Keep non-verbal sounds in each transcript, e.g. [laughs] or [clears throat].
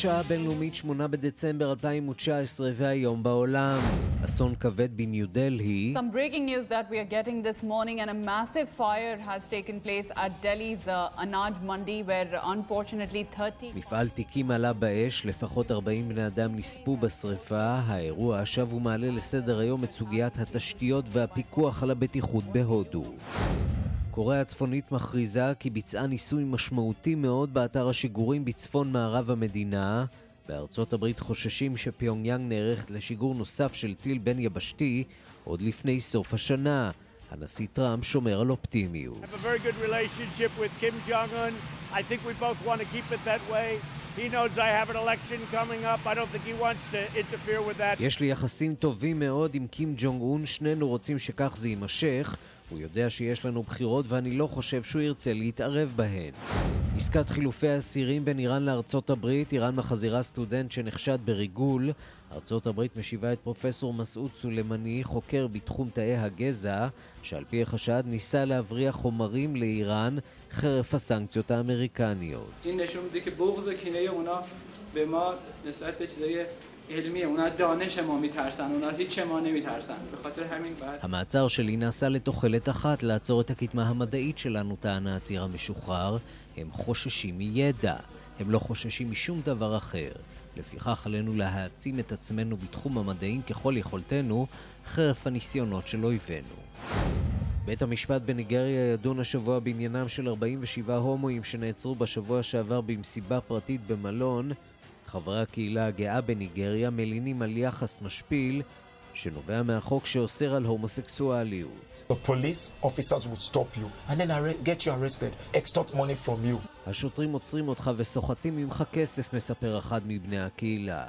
השעה הבינלאומית 8 בדצמבר 2019 והיום בעולם. אסון כבד בניו דלהי. Some breaking news that we are getting this morning and a massive fire has taken place at Delhi's uh, Anaj Mandi where unfortunately 30... מפעל תיקים עלה באש, לפחות 40 בני אדם נספו בשרפה. האירוע שב ומעלה לסדר היום את סוגיית התשתיות והפיקוח על הבטיחות בהודו. קוריאה הצפונית מכריזה כי ביצעה ניסוי משמעותי מאוד באתר השיגורים בצפון מערב המדינה. בארצות הברית חוששים שפיונגיאנג נערכת לשיגור נוסף של טיל בין יבשתי עוד לפני סוף השנה. הנשיא טראמפ שומר על אופטימיות. יש לי יחסים טובים מאוד עם קים ג'ונג און, שנינו רוצים שכך זה יימשך. הוא יודע שיש לנו בחירות ואני לא חושב שהוא ירצה להתערב בהן. עסקת חילופי האסירים בין איראן לארצות הברית, איראן מחזירה סטודנט שנחשד בריגול. ארצות הברית משיבה את פרופסור מסעוד סולימני, חוקר בתחום תאי הגזע, שעל פי החשד ניסה להבריח חומרים לאיראן חרף הסנקציות האמריקניות. علمیه اونا دانش ما میترسن اونا هیچ ما نمیترسن به خاطر همین بعد המעצר שלי נעשה לתוחלת אחת לעצור את הקדמה המדעית שלנו, טען העציר המשוחרר. הם חוששים מידע, הם לא חוששים משום דבר אחר. לפיכך עלינו להעצים את עצמנו בתחום המדעים ככל יכולתנו, חרף הניסיונות של אויבינו. בית המשפט בניגריה ידון השבוע בעניינם של 47 הומואים שנעצרו בשבוע שעבר במסיבה פרטית במלון. חברי הקהילה הגאה בניגריה מלינים על יחס משפיל שנובע מהחוק שאוסר על הומוסקסואליות. השוטרים עוצרים אותך וסוחטים ממך כסף, מספר אחד מבני הקהילה.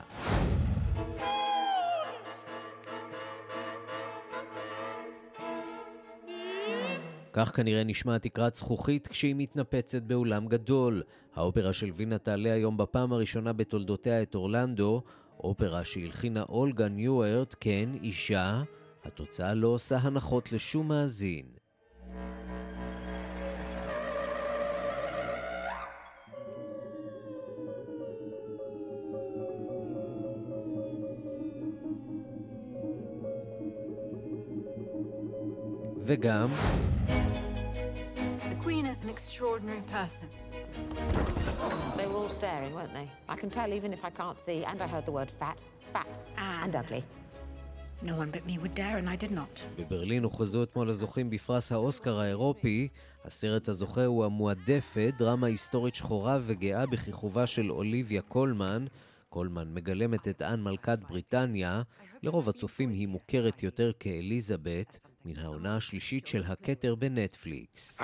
כך כנראה נשמע תקרת זכוכית כשהיא מתנפצת באולם גדול. האופרה של וינה תעלה היום בפעם הראשונה בתולדותיה את אורלנדו, אופרה שהלחינה אולגה ניוארט, כן, אישה. התוצאה לא עושה הנחות לשום מאזין. וגם extraordinary person. They were all staring, weren't they? I can tell even if I can't see, and I heard the word fat, fat, and, and ugly. No one but me would dare, and I did not. בברלין הוכרזו אתמול הזוכים בפרס האוסקר האירופי. הסרט הזוכה הוא המועדפת, דרמה היסטורית שחורה וגאה בכיכובה של אוליביה קולמן. קולמן מגלמת את אן מלכת בריטניה. לרוב הצופים היא מוכרת יותר כאליזבת. מן העונה השלישית של הכתר בנטפליקס.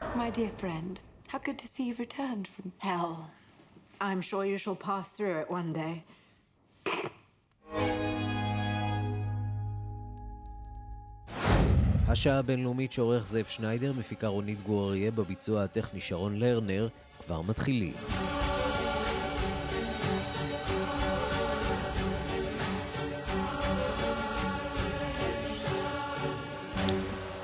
My dear friend, how good to see you've returned from hell. I'm sure you shall pass through it one day. השעה הבינלאומית שעורך זאב שניידר, מפיקה רונית גור בביצוע הטכני שרון לרנר, כבר מתחילים.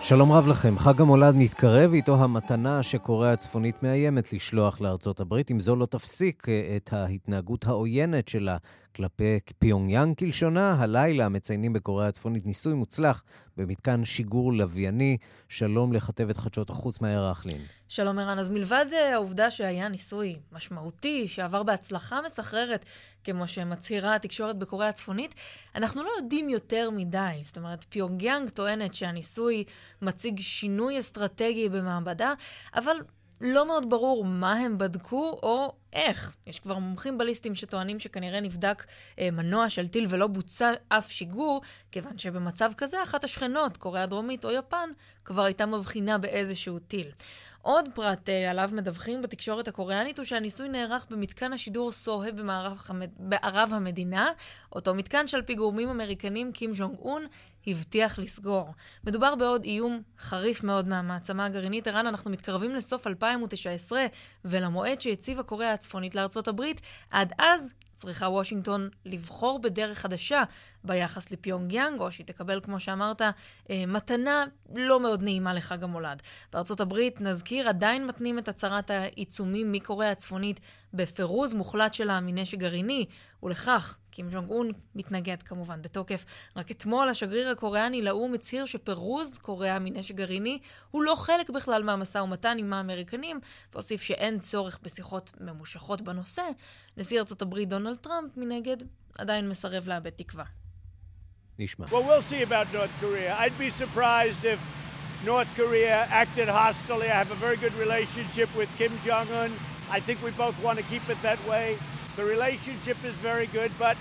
שלום רב לכם, חג המולד מתקרב, איתו המתנה שקוריאה הצפונית מאיימת לשלוח לארצות הברית. אם זו לא תפסיק אה, את ההתנהגות העוינת שלה כלפי פיונגיאנג כלשונה, הלילה מציינים בקוריאה הצפונית ניסוי מוצלח במתקן שיגור לווייני. שלום לכתבת חדשות החוץ מאיה רכלין. שלום ערן, אז מלבד אה, העובדה שהיה ניסוי משמעותי, שעבר בהצלחה מסחררת, כמו שמצהירה התקשורת בקוריאה הצפונית, אנחנו לא יודעים יותר מדי. זאת אומרת, פיונגיאנג טוענת שהניסוי מציג שינוי אסטרטגי במעבדה, אבל לא מאוד ברור מה הם בדקו או איך? יש כבר מומחים בליסטים שטוענים שכנראה נבדק אה, מנוע של טיל ולא בוצע אף שיגור, כיוון שבמצב כזה אחת השכנות, קוריאה הדרומית או יפן, כבר הייתה מבחינה באיזשהו טיל. עוד פרט uh, עליו מדווחים בתקשורת הקוריאנית הוא שהניסוי נערך במתקן השידור סוהה בערב המדינה, אותו מתקן שעל פי גורמים אמריקנים קים ז'ונג און הבטיח לסגור. מדובר בעוד איום חריף מאוד מהמעצמה הגרעינית. ערן, אנחנו מתקרבים לסוף 2019 ולמועד שהציבה קוריאה הצפונית לארצות הברית. עד אז צריכה וושינגטון לבחור בדרך חדשה ביחס לפיונג יאנג, או שהיא תקבל, כמו שאמרת, אה, מתנה לא מאוד נעימה לחג המולד. בארצות הברית, נזכיר, עדיין מתנים את הצהרת העיצומים מקוריאה הצפונית בפירוז מוחלט שלה מנשק גרעיני, ולכך קים ג'ונג און מתנגד כמובן בתוקף. רק אתמול השגריר הקוריאני לאו"ם הצהיר שפירוז קוריאה מנשק גרעיני הוא לא חלק בכלל מהמשא ומתן עם האמריקנים, והוסיף שאין צורך בשיחות ממושכות בנושא. נשיא ארצות הברית דונלד טראמפ, מנגד, עדיין מסרב לאבד תקווה. נשמע. Well, we'll see about North Korea. I'd be surprised if North Korea acted hostilely. I have a very good relationship with Kim Jong-un. I think we both want to keep it that way. The relationship is very good, but,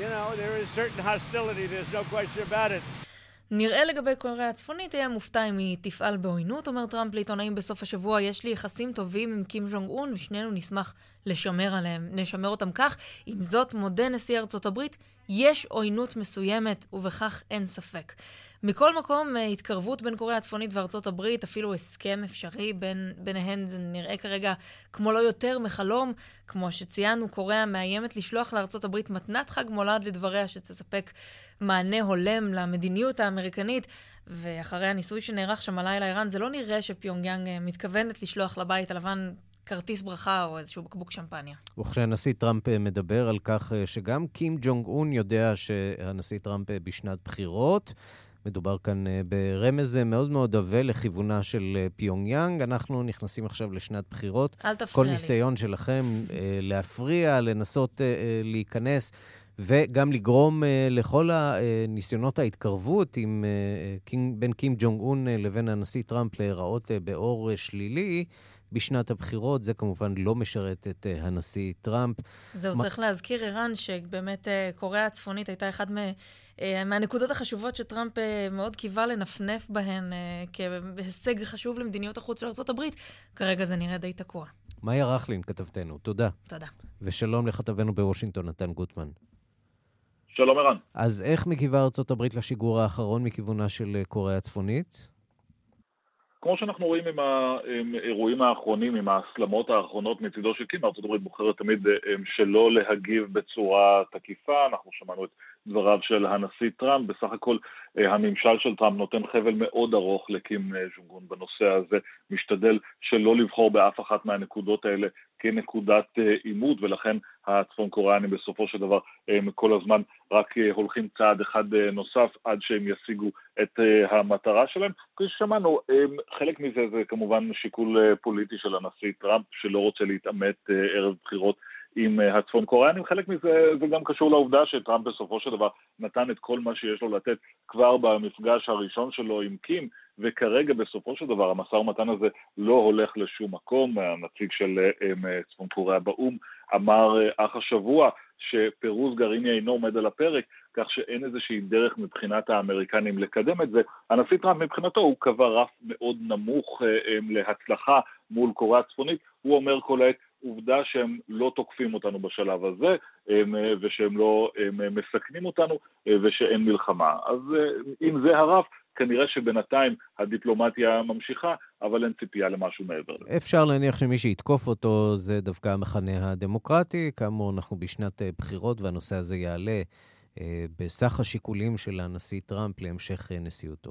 you know, there is certain hostility. There's no question about it. נראה לגבי קוריאה הצפונית, היה מופתע אם היא תפעל בעוינות, אומר טראמפ לעיתונאים בסוף השבוע, יש לי יחסים טובים עם קים ז'ונג און, ושנינו נשמח לשמר עליהם, נשמר אותם כך. עם זאת, מודה נשיא ארצות הברית, יש עוינות מסוימת, ובכך אין ספק. מכל מקום, אה, התקרבות בין קוריאה הצפונית וארצות הברית, אפילו הסכם אפשרי בין, ביניהן, זה נראה כרגע כמו לא יותר מחלום. כמו שציינו, קוריאה מאיימת לשלוח לארצות הברית מתנת חג מולד לדבריה שתספק מענה הולם למדיניות האמריקנית. ואחרי הניסוי שנערך שם הלילה אירן, זה לא נראה שפיונגיאנג אה, מתכוונת לשלוח לבית הלבן כרטיס ברכה או איזשהו בקבוק שמפניה. וכשהנשיא טראמפ אה, מדבר על כך שגם קים ג'ונג און יודע שהנשיא טראמפ בשנת בחירות, מדובר כאן אה, ברמז אה, מאוד מאוד עבה לכיוונה של אה, פיונג יאנג. אנחנו נכנסים עכשיו לשנת בחירות. אל תפריע לי. כל ניסיון שלכם להפריע, לנסות להיכנס וגם לגרום לכל הניסיונות ההתקרבות עם, בין קים ג'ונג און לבין הנשיא טראמפ להיראות באור שלילי. בשנת הבחירות. זה כמובן לא משרת את uh, הנשיא טראמפ. זהו, מה... צריך להזכיר, ערן, שבאמת uh, קוריאה הצפונית הייתה אחד מ... אה, מהנקודות החשובות שטראמפ מאוד קיווה לנפנף בהן כהישג חשוב למדיניות החוץ של ארה"ב, כרגע זה נראה די תקוע. מאיה רכלין, כתבתנו, תודה. תודה. ושלום לכתבנו בוושינגטון, נתן גוטמן. שלום ערן. אז איך מגיבה ארצות הברית לשיגור האחרון מכיוונה של קוריאה הצפונית? כמו שאנחנו רואים עם האירועים האחרונים, עם ההסלמות האחרונות מצידו של קים, ארה"ב בוחרת תמיד אה, שלא להגיב בצורה תקיפה, אנחנו שמענו את דבריו של הנשיא טראמפ, בסך הכל אה, הממשל של טראמפ נותן חבל מאוד ארוך לקים אה, ז'ונגון בנושא הזה, משתדל שלא לבחור באף אחת מהנקודות האלה כנקודת עימות, ולכן הצפון קוריאנים בסופו של דבר הם כל הזמן רק הולכים צעד אחד נוסף עד שהם ישיגו את המטרה שלהם. כפי ששמענו, חלק מזה זה כמובן שיקול פוליטי של הנשיא טראמפ, שלא רוצה להתעמת ערב בחירות עם אה, הצפון קוריאנים. חלק מזה זה גם קשור לעובדה שטראמפ בסופו של דבר נתן את כל מה שיש לו לתת כבר במפגש הראשון שלו עם קים, וכרגע בסופו של דבר המשא ומתן הזה לא הולך לשום מקום. הנציג של אה, אה, צפון קוריאה באו"ם אמר אך השבוע שפירוז גרעיני אינו עומד על הפרק, כך שאין איזושהי דרך מבחינת האמריקנים לקדם את זה. הנשיא טראמפ מבחינתו הוא קבע רף מאוד נמוך להצלחה מול קוריאה הצפונית, הוא אומר כל העת עובדה שהם לא תוקפים אותנו בשלב הזה, הם, ושהם לא הם מסכנים אותנו, ושאין מלחמה. אז אם זה הרף, כנראה שבינתיים הדיפלומטיה ממשיכה, אבל אין ציפייה למשהו מעבר לזה. אפשר להניח שמי שיתקוף אותו זה דווקא המחנה הדמוקרטי. כאמור, אנחנו בשנת אה, בחירות והנושא הזה יעלה אה, בסך השיקולים של הנשיא טראמפ להמשך אה, נשיאותו.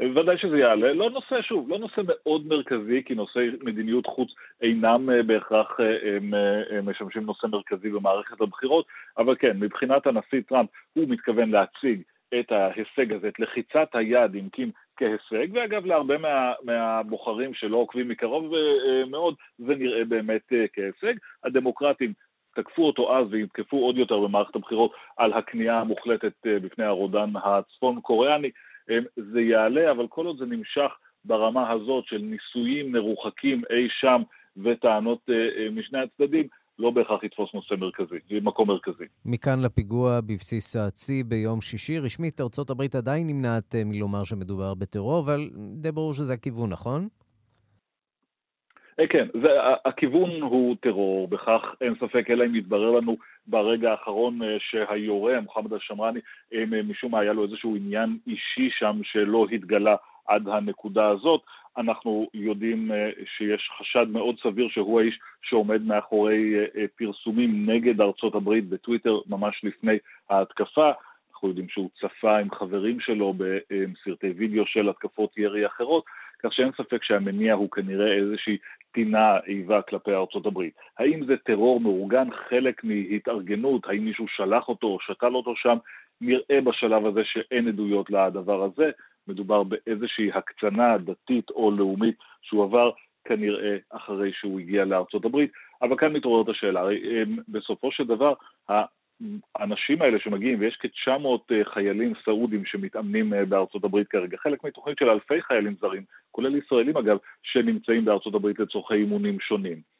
ודאי שזה יעלה. לא נושא, שוב, לא נושא מאוד מרכזי, כי נושאי מדיניות חוץ אינם בהכרח הם, הם משמשים נושא מרכזי במערכת הבחירות, אבל כן, מבחינת הנשיא טראמפ, הוא מתכוון להציג את ההישג הזה, את לחיצת היד עם קים כהישג, ואגב להרבה מה, מהבוחרים שלא עוקבים מקרוב מאוד, זה נראה באמת כהישג. הדמוקרטים תקפו אותו אז ויתקפו עוד יותר במערכת הבחירות על הכניעה המוחלטת בפני הרודן הצפון קוריאני. זה יעלה, אבל כל עוד זה נמשך ברמה הזאת של ניסויים מרוחקים אי שם וטענות משני הצדדים, לא בהכרח יתפוס נושא מרכזי, מקום מרכזי. מכאן לפיגוע בבסיס הצי ביום שישי. רשמית, ארצות הברית עדיין נמנעת מלומר שמדובר בטרור, אבל די ברור שזה הכיוון, נכון? אה, כן, זה, הכיוון הוא טרור, בכך אין ספק, אלא אם יתברר לנו ברגע האחרון אה, שהיורה, מוחמד אל-שמרני, אה, משום מה היה לו איזשהו עניין אישי שם שלא התגלה עד הנקודה הזאת. אנחנו יודעים שיש חשד מאוד סביר שהוא האיש שעומד מאחורי פרסומים נגד ארצות הברית בטוויטר ממש לפני ההתקפה. אנחנו יודעים שהוא צפה עם חברים שלו בסרטי וידאו של התקפות ירי אחרות, כך שאין ספק שהמניע הוא כנראה איזושהי טינה איבה כלפי ארצות הברית. האם זה טרור מאורגן חלק מהתארגנות, האם מישהו שלח אותו או שתל אותו שם, נראה בשלב הזה שאין עדויות לדבר הזה, מדובר באיזושהי הקצנה דתית או לאומית שהוא עבר כנראה אחרי שהוא הגיע לארצות הברית, אבל כאן מתעוררת השאלה, הרי בסופו של דבר האנשים האלה שמגיעים, ויש כ-900 אה, חיילים סעודים שמתאמנים אה, בארצות הברית כרגע, חלק מתוכנית של אלפי חיילים זרים, כולל ישראלים אגב, שנמצאים בארצות הברית לצורכי אימונים שונים.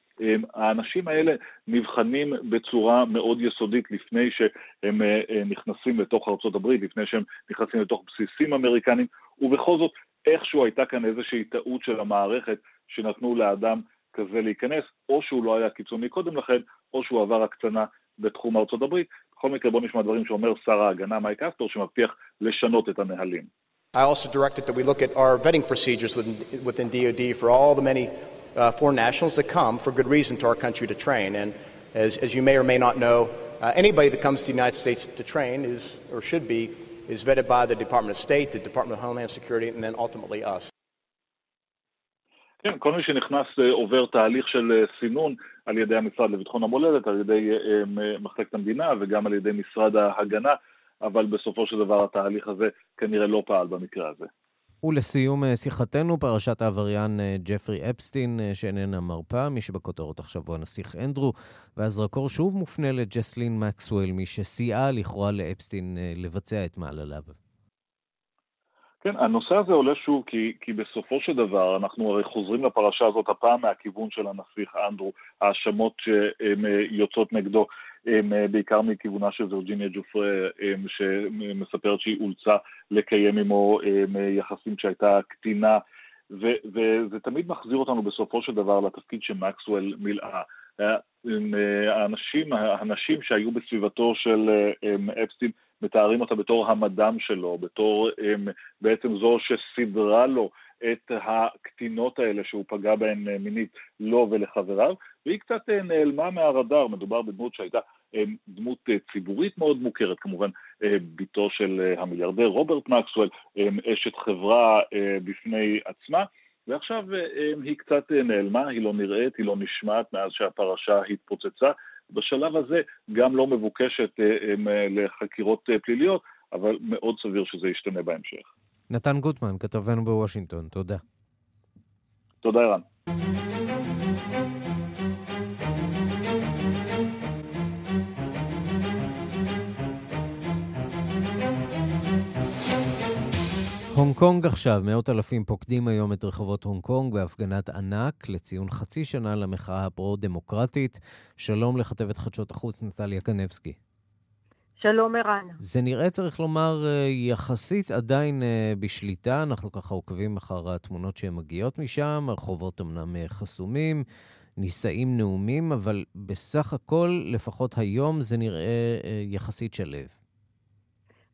האנשים האלה נבחנים בצורה מאוד יסודית לפני שהם אה, נכנסים לתוך הברית, לפני שהם נכנסים לתוך בסיסים אמריקנים, ובכל זאת איכשהו הייתה כאן איזושהי טעות של המערכת שנתנו לאדם כזה להיכנס, או שהוא לא היה קיצוני קודם לכן, או שהוא עבר הקצנה בתחום ארצות הברית. בכל מקרה בוא נשמע דברים שאומר שר ההגנה מייק אסטור שמבטיח לשנות את הנהלים. I also directed that we look at our vetting procedures within, within DoD for all the many uh, foreign nationals that come for good reason to our country to train. And as, as you may or may not know, uh, anybody that comes to the United States to train is, or should be, is vetted by the Department of State, the Department of Homeland Security, and then ultimately us. כן, כל מי שנכנס עובר תהליך של סינון על ידי המשרד לביטחון המולדת, על ידי מחלקת המדינה וגם על ידי משרד ההגנה, אבל בסופו של דבר התהליך הזה כנראה לא פעל במקרה הזה. ולסיום שיחתנו, פרשת העבריין ג'פרי אפסטין, שאיננה מרפה, מי שבכותרות עכשיו הוא הנסיך אנדרו, והזרקור שוב מופנה לג'סלין מקסוול, מי שסייעה לכאורה לאפסטין לבצע את מעלליו. כן, הנושא הזה עולה שוב כי, כי בסופו של דבר אנחנו הרי חוזרים לפרשה הזאת הפעם מהכיוון של הנסיך אנדרו, האשמות שיוצאות נגדו, בעיקר מכיוונה של וירג'יניה ג'ופרה, שמספרת שהיא אולצה לקיים עמו יחסים כשהייתה קטינה, וזה תמיד מחזיר אותנו בסופו של דבר לתפקיד שמקסוול מילאה. האנשים, האנשים שהיו בסביבתו של אפסטין מתארים אותה בתור המדם שלו, בתור בעצם זו שסידרה לו את הקטינות האלה שהוא פגע בהן uh, מינית לו ולחבריו, והיא קצת uh, נעלמה מהרדאר, מדובר בדמות שהייתה um, דמות ציבורית מאוד מוכרת, כמובן בתו של המיליארדר רוברט מקסוול, um, אשת חברה בפני עצמה. ועכשיו היא קצת נעלמה, היא לא נראית, היא לא נשמעת מאז שהפרשה התפוצצה, בשלב הזה גם לא מבוקשת אה, אה, לחקירות אה, פליליות, אבל מאוד סביר שזה ישתנה בהמשך. נתן גוטמן, כתבנו בוושינגטון, תודה. תודה, ערן. הונג קונג עכשיו, מאות אלפים פוקדים היום את רחובות הונג קונג בהפגנת ענק לציון חצי שנה למחאה הפרו-דמוקרטית. שלום לכתבת חדשות החוץ נטליה קנבסקי. שלום ערן. זה נראה, צריך לומר, אה, יחסית עדיין אה, בשליטה. אנחנו ככה עוקבים אחר התמונות שהן מגיעות משם. הרחובות אמנם אה, חסומים, נישאים נאומים, אבל בסך הכל, לפחות היום, זה נראה יחסית שלב.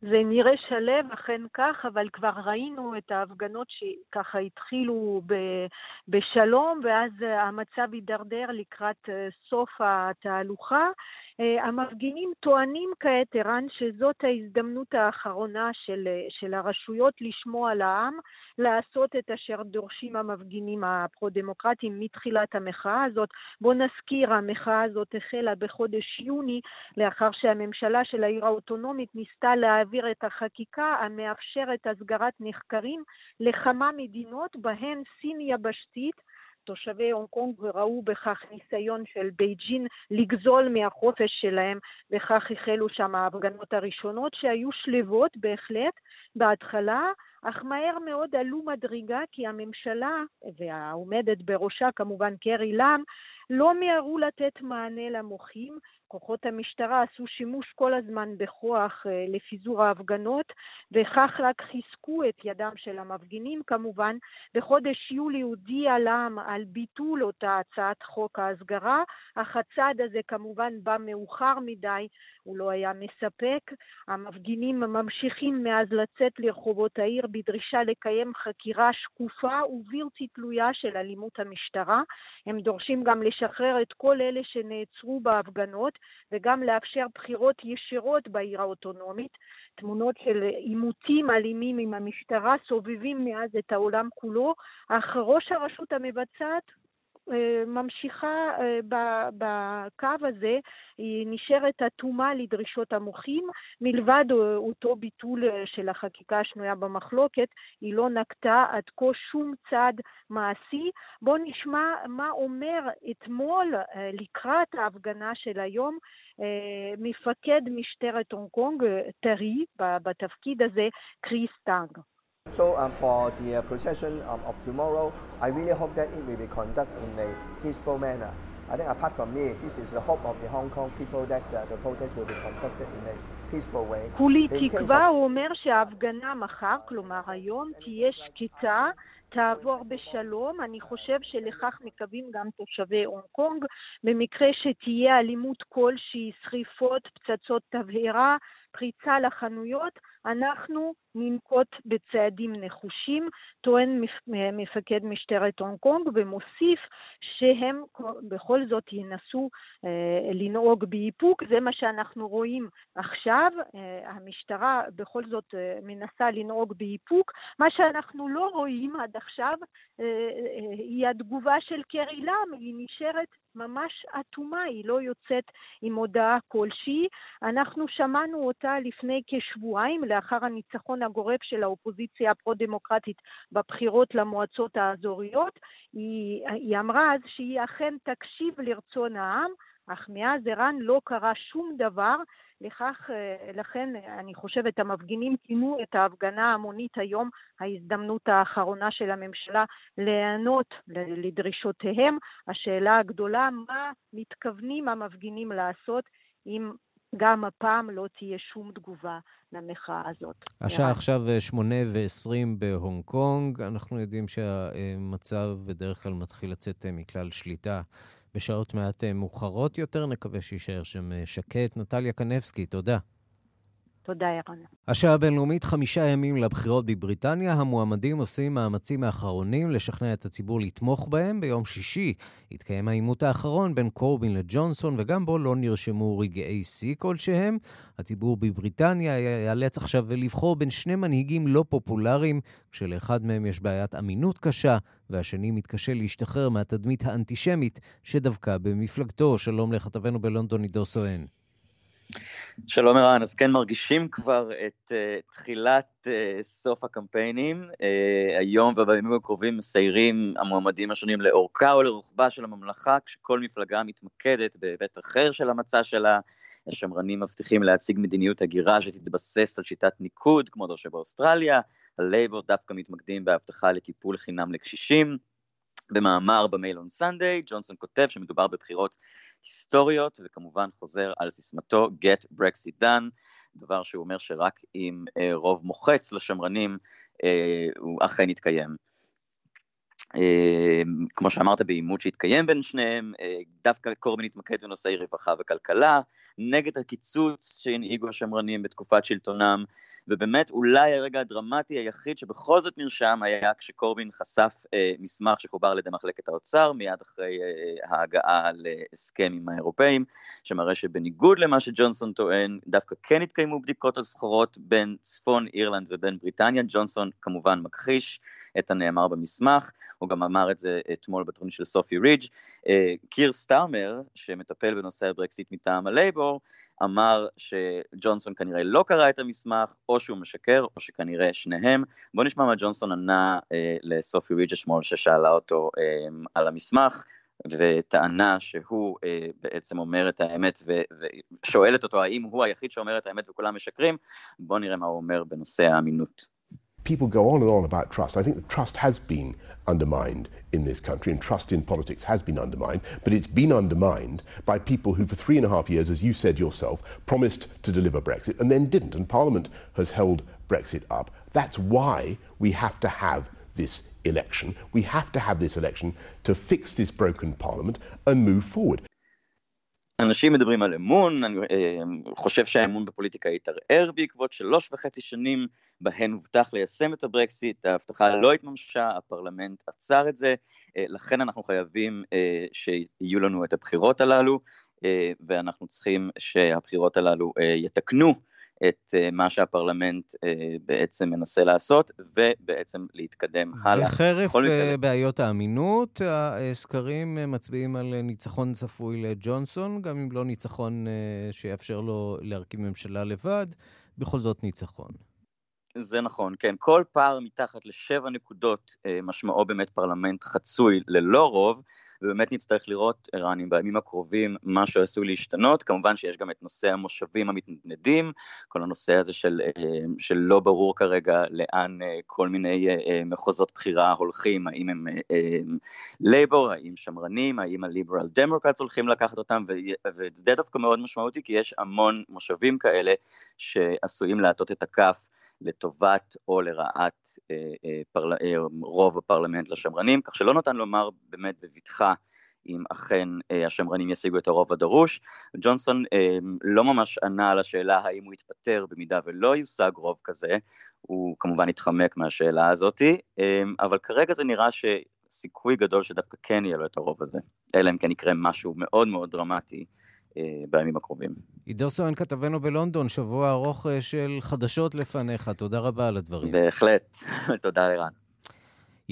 זה נראה שלב, אכן כך, אבל כבר ראינו את ההפגנות שככה התחילו ב- בשלום, ואז המצב הידרדר לקראת סוף התהלוכה. אה, המפגינים טוענים כעת, ערן, שזאת ההזדמנות האחרונה של, של הרשויות לשמוע לעם, לעשות את אשר דורשים המפגינים הפרו-דמוקרטיים מתחילת המחאה הזאת. בואו נזכיר, המחאה הזאת החלה בחודש יוני, לאחר שהממשלה של העיר האוטונומית ניסתה להעביר את החקיקה המאפשרת הסגרת נחקרים לכמה מדינות, בהן סין יבשתית, תושבי הונג קונג וראו בכך ניסיון של בייג'ין לגזול מהחופש שלהם, וכך החלו שם ההפגנות הראשונות שהיו שלוות בהחלט. בהתחלה, אך מהר מאוד עלו מדרגה כי הממשלה, והעומדת בראשה כמובן קרי לאם, לא מיהרו לתת מענה למוחים, כוחות המשטרה עשו שימוש כל הזמן בכוח אה, לפיזור ההפגנות, וכך רק חיזקו את ידם של המפגינים כמובן. בחודש יולי הודיע לעם על ביטול אותה הצעת חוק ההסגרה, אך הצעד הזה כמובן בא מאוחר מדי, הוא לא היה מספק. המפגינים ממשיכים מאז לצאת לרחובות העיר בדרישה לקיים חקירה שקופה ובלתי תלויה של אלימות המשטרה. הם דורשים גם לשחרר את כל אלה שנעצרו בהפגנות וגם לאפשר בחירות ישירות בעיר האוטונומית. תמונות של עימותים אלימים עם המשטרה סובבים מאז את העולם כולו, אך ראש הרשות המבצעת ממשיכה אה, בקו הזה, היא נשארת אטומה לדרישות המוחים, מלבד אה, אותו ביטול של החקיקה השנויה במחלוקת, היא לא נקטה עד כה שום צעד מעשי. בואו נשמע מה אומר אתמול לקראת ההפגנה של היום מפקד משטרת הונג קונג, טרי, בתפקיד הזה, קריס טאנג. So um, for the uh, procession um, of tomorrow, I really hope that it will be conducted in a peaceful manner. I think apart from me, this is the hope of the Hong Kong people that uh, the protest will be conducted in a peaceful way. כולי תקווה, הוא אומר שההפגנה מחר, כלומר היום, תהיה שקטה. תעבור בשלום. אני חושב שלכך מקווים גם תושבי הונג קונג. במקרה שתהיה אלימות כלשהי, שריפות, פצצות תבערה, פריצה לחנויות, אנחנו ננקוט בצעדים נחושים, טוען מפקד משטרת הונג קונג ומוסיף שהם בכל זאת ינסו אה, לנהוג באיפוק, זה מה שאנחנו רואים עכשיו, אה, המשטרה בכל זאת אה, מנסה לנהוג באיפוק, מה שאנחנו לא רואים עד עכשיו היא התגובה של קרי לאם, היא נשארת ממש אטומה, היא לא יוצאת עם הודעה כלשהי. אנחנו שמענו אותה לפני כשבועיים, לאחר הניצחון הגורף של האופוזיציה הפרו-דמוקרטית בבחירות למועצות האזוריות. היא, היא אמרה אז שהיא אכן תקשיב לרצון העם, אך מאז ערן לא קרה שום דבר. לכך, אה, לכן אני חושבת המפגינים כינו את ההפגנה ההמונית היום ההזדמנות האחרונה של הממשלה להיענות לדרישותיהם. השאלה הגדולה, מה מתכוונים המפגינים לעשות אם גם הפעם לא תהיה שום תגובה למחאה הזאת. השעה עכשיו אה, שמונה ועשרים בהונג קונג. אנחנו יודעים שהמצב בדרך כלל מתחיל לצאת אה, מכלל שליטה. בשעות מעט אה, מאוחרות יותר. נקווה שיישאר שם אה, שקט. נטליה קנבסקי, תודה. תודה, ירון. השעה הבינלאומית, חמישה ימים לבחירות בבריטניה. המועמדים עושים מאמצים האחרונים לשכנע את הציבור לתמוך בהם. ביום שישי התקיים העימות האחרון בין קורבין לג'ונסון, וגם בו לא נרשמו רגעי שיא כלשהם. הציבור בבריטניה ייאלץ עכשיו לבחור בין שני מנהיגים לא פופולריים, כשלאחד מהם יש בעיית אמינות קשה, והשני מתקשה להשתחרר מהתדמית האנטישמית שדבקה במפלגתו. שלום לכתבנו בלונדון, עידו סואן. שלום ערן, אז כן מרגישים כבר את uh, תחילת uh, סוף הקמפיינים. Uh, היום ובימים הקרובים מסיירים המועמדים השונים לאורכה או לרוחבה של הממלכה, כשכל מפלגה מתמקדת בהיבט אחר של המצע שלה. השמרנים מבטיחים להציג מדיניות הגירה שתתבסס על שיטת ניקוד, כמו זו שבאוסטרליה. הלייבור דווקא מתמקדים בהבטחה לקיפול חינם לקשישים. במאמר במייל און סנדיי, ג'ונסון כותב שמדובר בבחירות היסטוריות, וכמובן חוזר על סיסמתו Get Brexit Done, דבר שהוא אומר שרק עם אה, רוב מוחץ לשמרנים אה, הוא אכן יתקיים. אה, כמו שאמרת, בעימות שהתקיים בין שניהם, אה, דווקא קורבין התמקד בנושאי רווחה וכלכלה, נגד הקיצוץ שהנהיגו השמרנים בתקופת שלטונם, ובאמת אולי הרגע הדרמטי היחיד שבכל זאת נרשם היה כשקורבין חשף אה, מסמך שחובר על ידי מחלקת האוצר, מיד אחרי אה, ההגעה להסכם עם האירופאים, שמראה שבניגוד למה שג'ונסון טוען, דווקא כן התקיימו בדיקות על סחורות בין צפון אירלנד ובין בריטניה, ג'ונסון כמובן מכחיש את הנאמר במסמך, הוא גם אמר את זה אתמול בתוכנית של סופי רידג'. אה, קיר סטארמר, שמטפל בנושא הברקסיט מטעם הלייבור, אמר שג'ונסון כנראה לא קרא את המסמך, או שהוא משקר, או שכנראה שניהם. בואו נשמע מה ג'ונסון ענה אה, לסופי רידג' אתמול, ששאלה אותו אה, על המסמך. וטענה שהוא אה, בעצם אומר את האמת ושואלת אותו האם הוא היחיד שאומר את האמת וכולם משקרים, בואו נראה מה הוא אומר בנושא האמינות. People go on and on about trust. I think the trust has been undermined in this country, and trust in politics has been undermined, but it's been undermined by people who, for three and a half years, as you said yourself, promised to deliver Brexit and then didn't. And Parliament has held Brexit up. That's why we have to have this election. We have to have this election to fix this broken Parliament and move forward. אנשים מדברים על אמון, אני חושב שהאמון בפוליטיקה יתערער בעקבות שלוש וחצי שנים בהן הובטח ליישם את הברקסיט, ההבטחה לא התממשה, הפרלמנט עצר את זה, לכן אנחנו חייבים שיהיו לנו את הבחירות הללו, ואנחנו צריכים שהבחירות הללו יתקנו את מה שהפרלמנט בעצם מנסה לעשות, ובעצם להתקדם הלאה. וחרף בעיות האמינות, הסקרים מצביעים על ניצחון צפוי לג'ונסון, גם אם לא ניצחון שיאפשר לו להרכיב ממשלה לבד, בכל זאת ניצחון. זה נכון, כן. כל פער מתחת לשבע נקודות משמעו באמת פרלמנט חצוי ללא רוב, ובאמת נצטרך לראות, ערנים, בימים הקרובים מה שעשוי להשתנות. כמובן שיש גם את נושא המושבים המתנדנדים, כל הנושא הזה של, של לא ברור כרגע לאן כל מיני מחוזות בחירה הולכים, האם הם לייבור, האם שמרנים, האם הליברל דמוקרטס הולכים לקחת אותם, וזה דווקא מאוד משמעותי, כי יש המון מושבים כאלה שעשויים להטות את הכף לטובת או לרעת פרל... רוב הפרלמנט לשמרנים, כך שלא ניתן לומר באמת בבטחה אם אכן השמרנים ישיגו את הרוב הדרוש. ג'ונסון לא ממש ענה על השאלה האם הוא יתפטר במידה ולא יושג רוב כזה, הוא כמובן התחמק מהשאלה הזאת, אבל כרגע זה נראה שסיכוי גדול שדווקא כן יהיה לו את הרוב הזה, אלא אם כן יקרה משהו מאוד מאוד דרמטי בימים הקרובים. עידו סואן, כתבנו בלונדון, שבוע ארוך של חדשות לפניך. תודה רבה על הדברים. בהחלט. [laughs] תודה, ערן.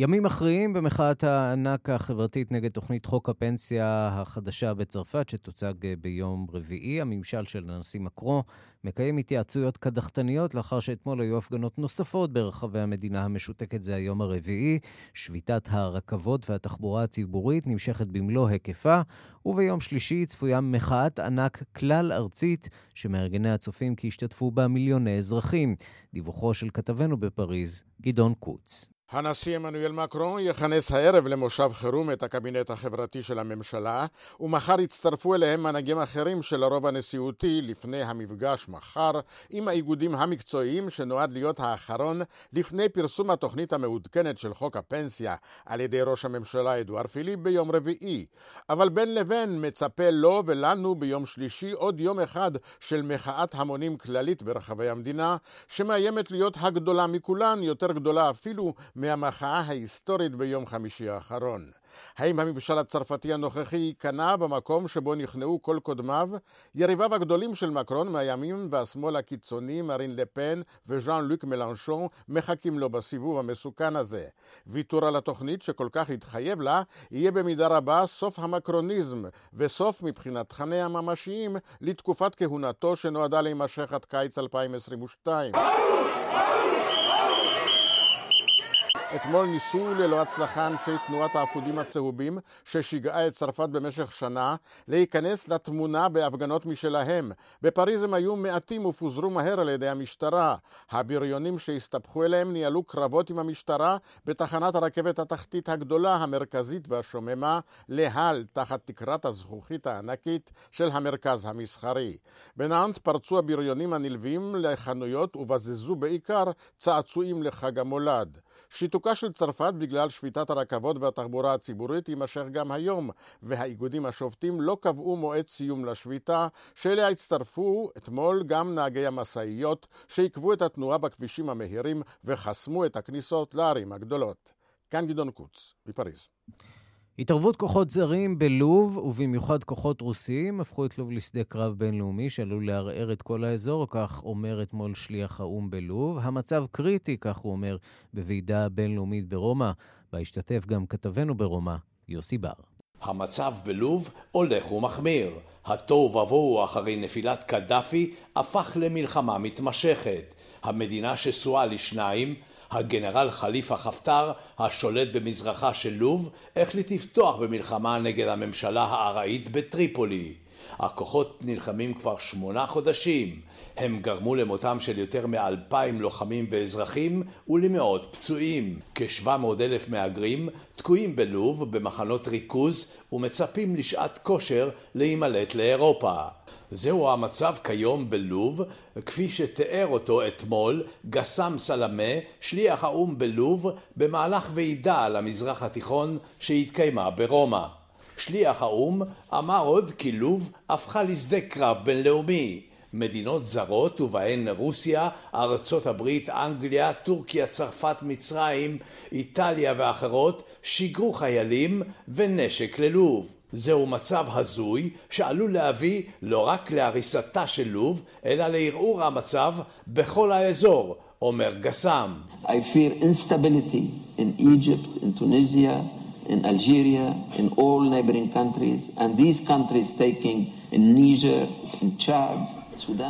ימים מכריעים במחאת הענק החברתית נגד תוכנית חוק הפנסיה החדשה בצרפת, שתוצג ביום רביעי. הממשל של הנשיא מקרו מקיים התייעצויות קדחתניות לאחר שאתמול היו הפגנות נוספות ברחבי המדינה המשותקת זה היום הרביעי. שביתת הרכבות והתחבורה הציבורית נמשכת במלוא היקפה, וביום שלישי צפויה מחאת ענק כלל ארצית שמארגני הצופים כי השתתפו בה מיליוני אזרחים. דיווחו של כתבנו בפריז, גדעון קוץ. הנשיא עמנואל מקרון יכנס הערב למושב חירום את הקבינט החברתי של הממשלה, ומחר יצטרפו אליהם מנהיגים אחרים של הרוב הנשיאותי לפני המפגש מחר עם האיגודים המקצועיים שנועד להיות האחרון לפני פרסום התוכנית המעודכנת של חוק הפנסיה על ידי ראש הממשלה אדואר פיליפ ביום רביעי. אבל בין לבין מצפה לו ולנו ביום שלישי עוד יום אחד של מחאת המונים כללית ברחבי המדינה, שמאיימת להיות הגדולה מכולן, יותר גדולה אפילו מהמחאה ההיסטורית ביום חמישי האחרון. האם הממשל הצרפתי הנוכחי ייכנע במקום שבו נכנעו כל קודמיו? יריביו הגדולים של מקרון מהימין והשמאל הקיצוני, מרין לפן וז'אן לוק מלנשון, מחכים לו בסיבוב המסוכן הזה. ויתור על התוכנית שכל כך התחייב לה, יהיה במידה רבה סוף המקרוניזם, וסוף מבחינת תכניה הממשיים לתקופת כהונתו שנועדה להימשך עד קיץ 2022. אתמול ניסו ללא הצלחה אנשי תנועת האפודים הצהובים, ששיגעה את צרפת במשך שנה, להיכנס לתמונה בהפגנות משלהם. בפריז הם היו מעטים ופוזרו מהר על ידי המשטרה. הבריונים שהסתבכו אליהם ניהלו קרבות עם המשטרה בתחנת הרכבת התחתית הגדולה, המרכזית והשוממה, להל, תחת תקרת הזכוכית הענקית של המרכז המסחרי. בנאנט פרצו הבריונים הנלווים לחנויות ובזזו בעיקר צעצועים לחג המולד. שיתוקה של צרפת בגלל שביתת הרכבות והתחבורה הציבורית יימשך גם היום, והאיגודים השובתים לא קבעו מועד סיום לשביתה, שאליה הצטרפו אתמול גם נהגי המשאיות, שעיכבו את התנועה בכבישים המהירים וחסמו את הכניסות לערים הגדולות. כאן גדעון קוץ, מפריז. התערבות כוחות זרים בלוב, ובמיוחד כוחות רוסיים, הפכו את לוב לשדה קרב בינלאומי שעלול לערער את כל האזור, כך אומר אתמול שליח האו"ם בלוב. המצב קריטי, כך הוא אומר, בוועידה בינלאומית ברומא, בה השתתף גם כתבנו ברומא, יוסי בר. המצב בלוב הולך ומחמיר. התוהו ובוהו אחרי נפילת קדאפי הפך למלחמה מתמשכת. המדינה שסועה לשניים, הגנרל חליפה חפטר, השולט במזרחה של לוב, החליט לפתוח במלחמה נגד הממשלה הארעית בטריפולי. הכוחות נלחמים כבר שמונה חודשים. הם גרמו למותם של יותר מאלפיים לוחמים ואזרחים ולמאות פצועים. כשבע אלף מהגרים תקועים בלוב במחנות ריכוז ומצפים לשעת כושר להימלט לאירופה. זהו המצב כיום בלוב, כפי שתיאר אותו אתמול גסם סלמה, שליח האו"ם בלוב, במהלך ועידה על המזרח התיכון שהתקיימה ברומא. שליח האו"ם אמר עוד כי לוב הפכה לשדה קרב בינלאומי. מדינות זרות, ובהן רוסיה, ארצות הברית, אנגליה, טורקיה, צרפת, מצרים, איטליה ואחרות, שיגרו חיילים ונשק ללוב. זהו מצב הזוי שעלול להביא לא רק להריסתה של לוב, אלא לערעור המצב בכל האזור, אומר גסם. I fear instability in Egypt, in Tunisia, in Algeria, in all neighboring countries, and these countries taking in Niger, in Chad,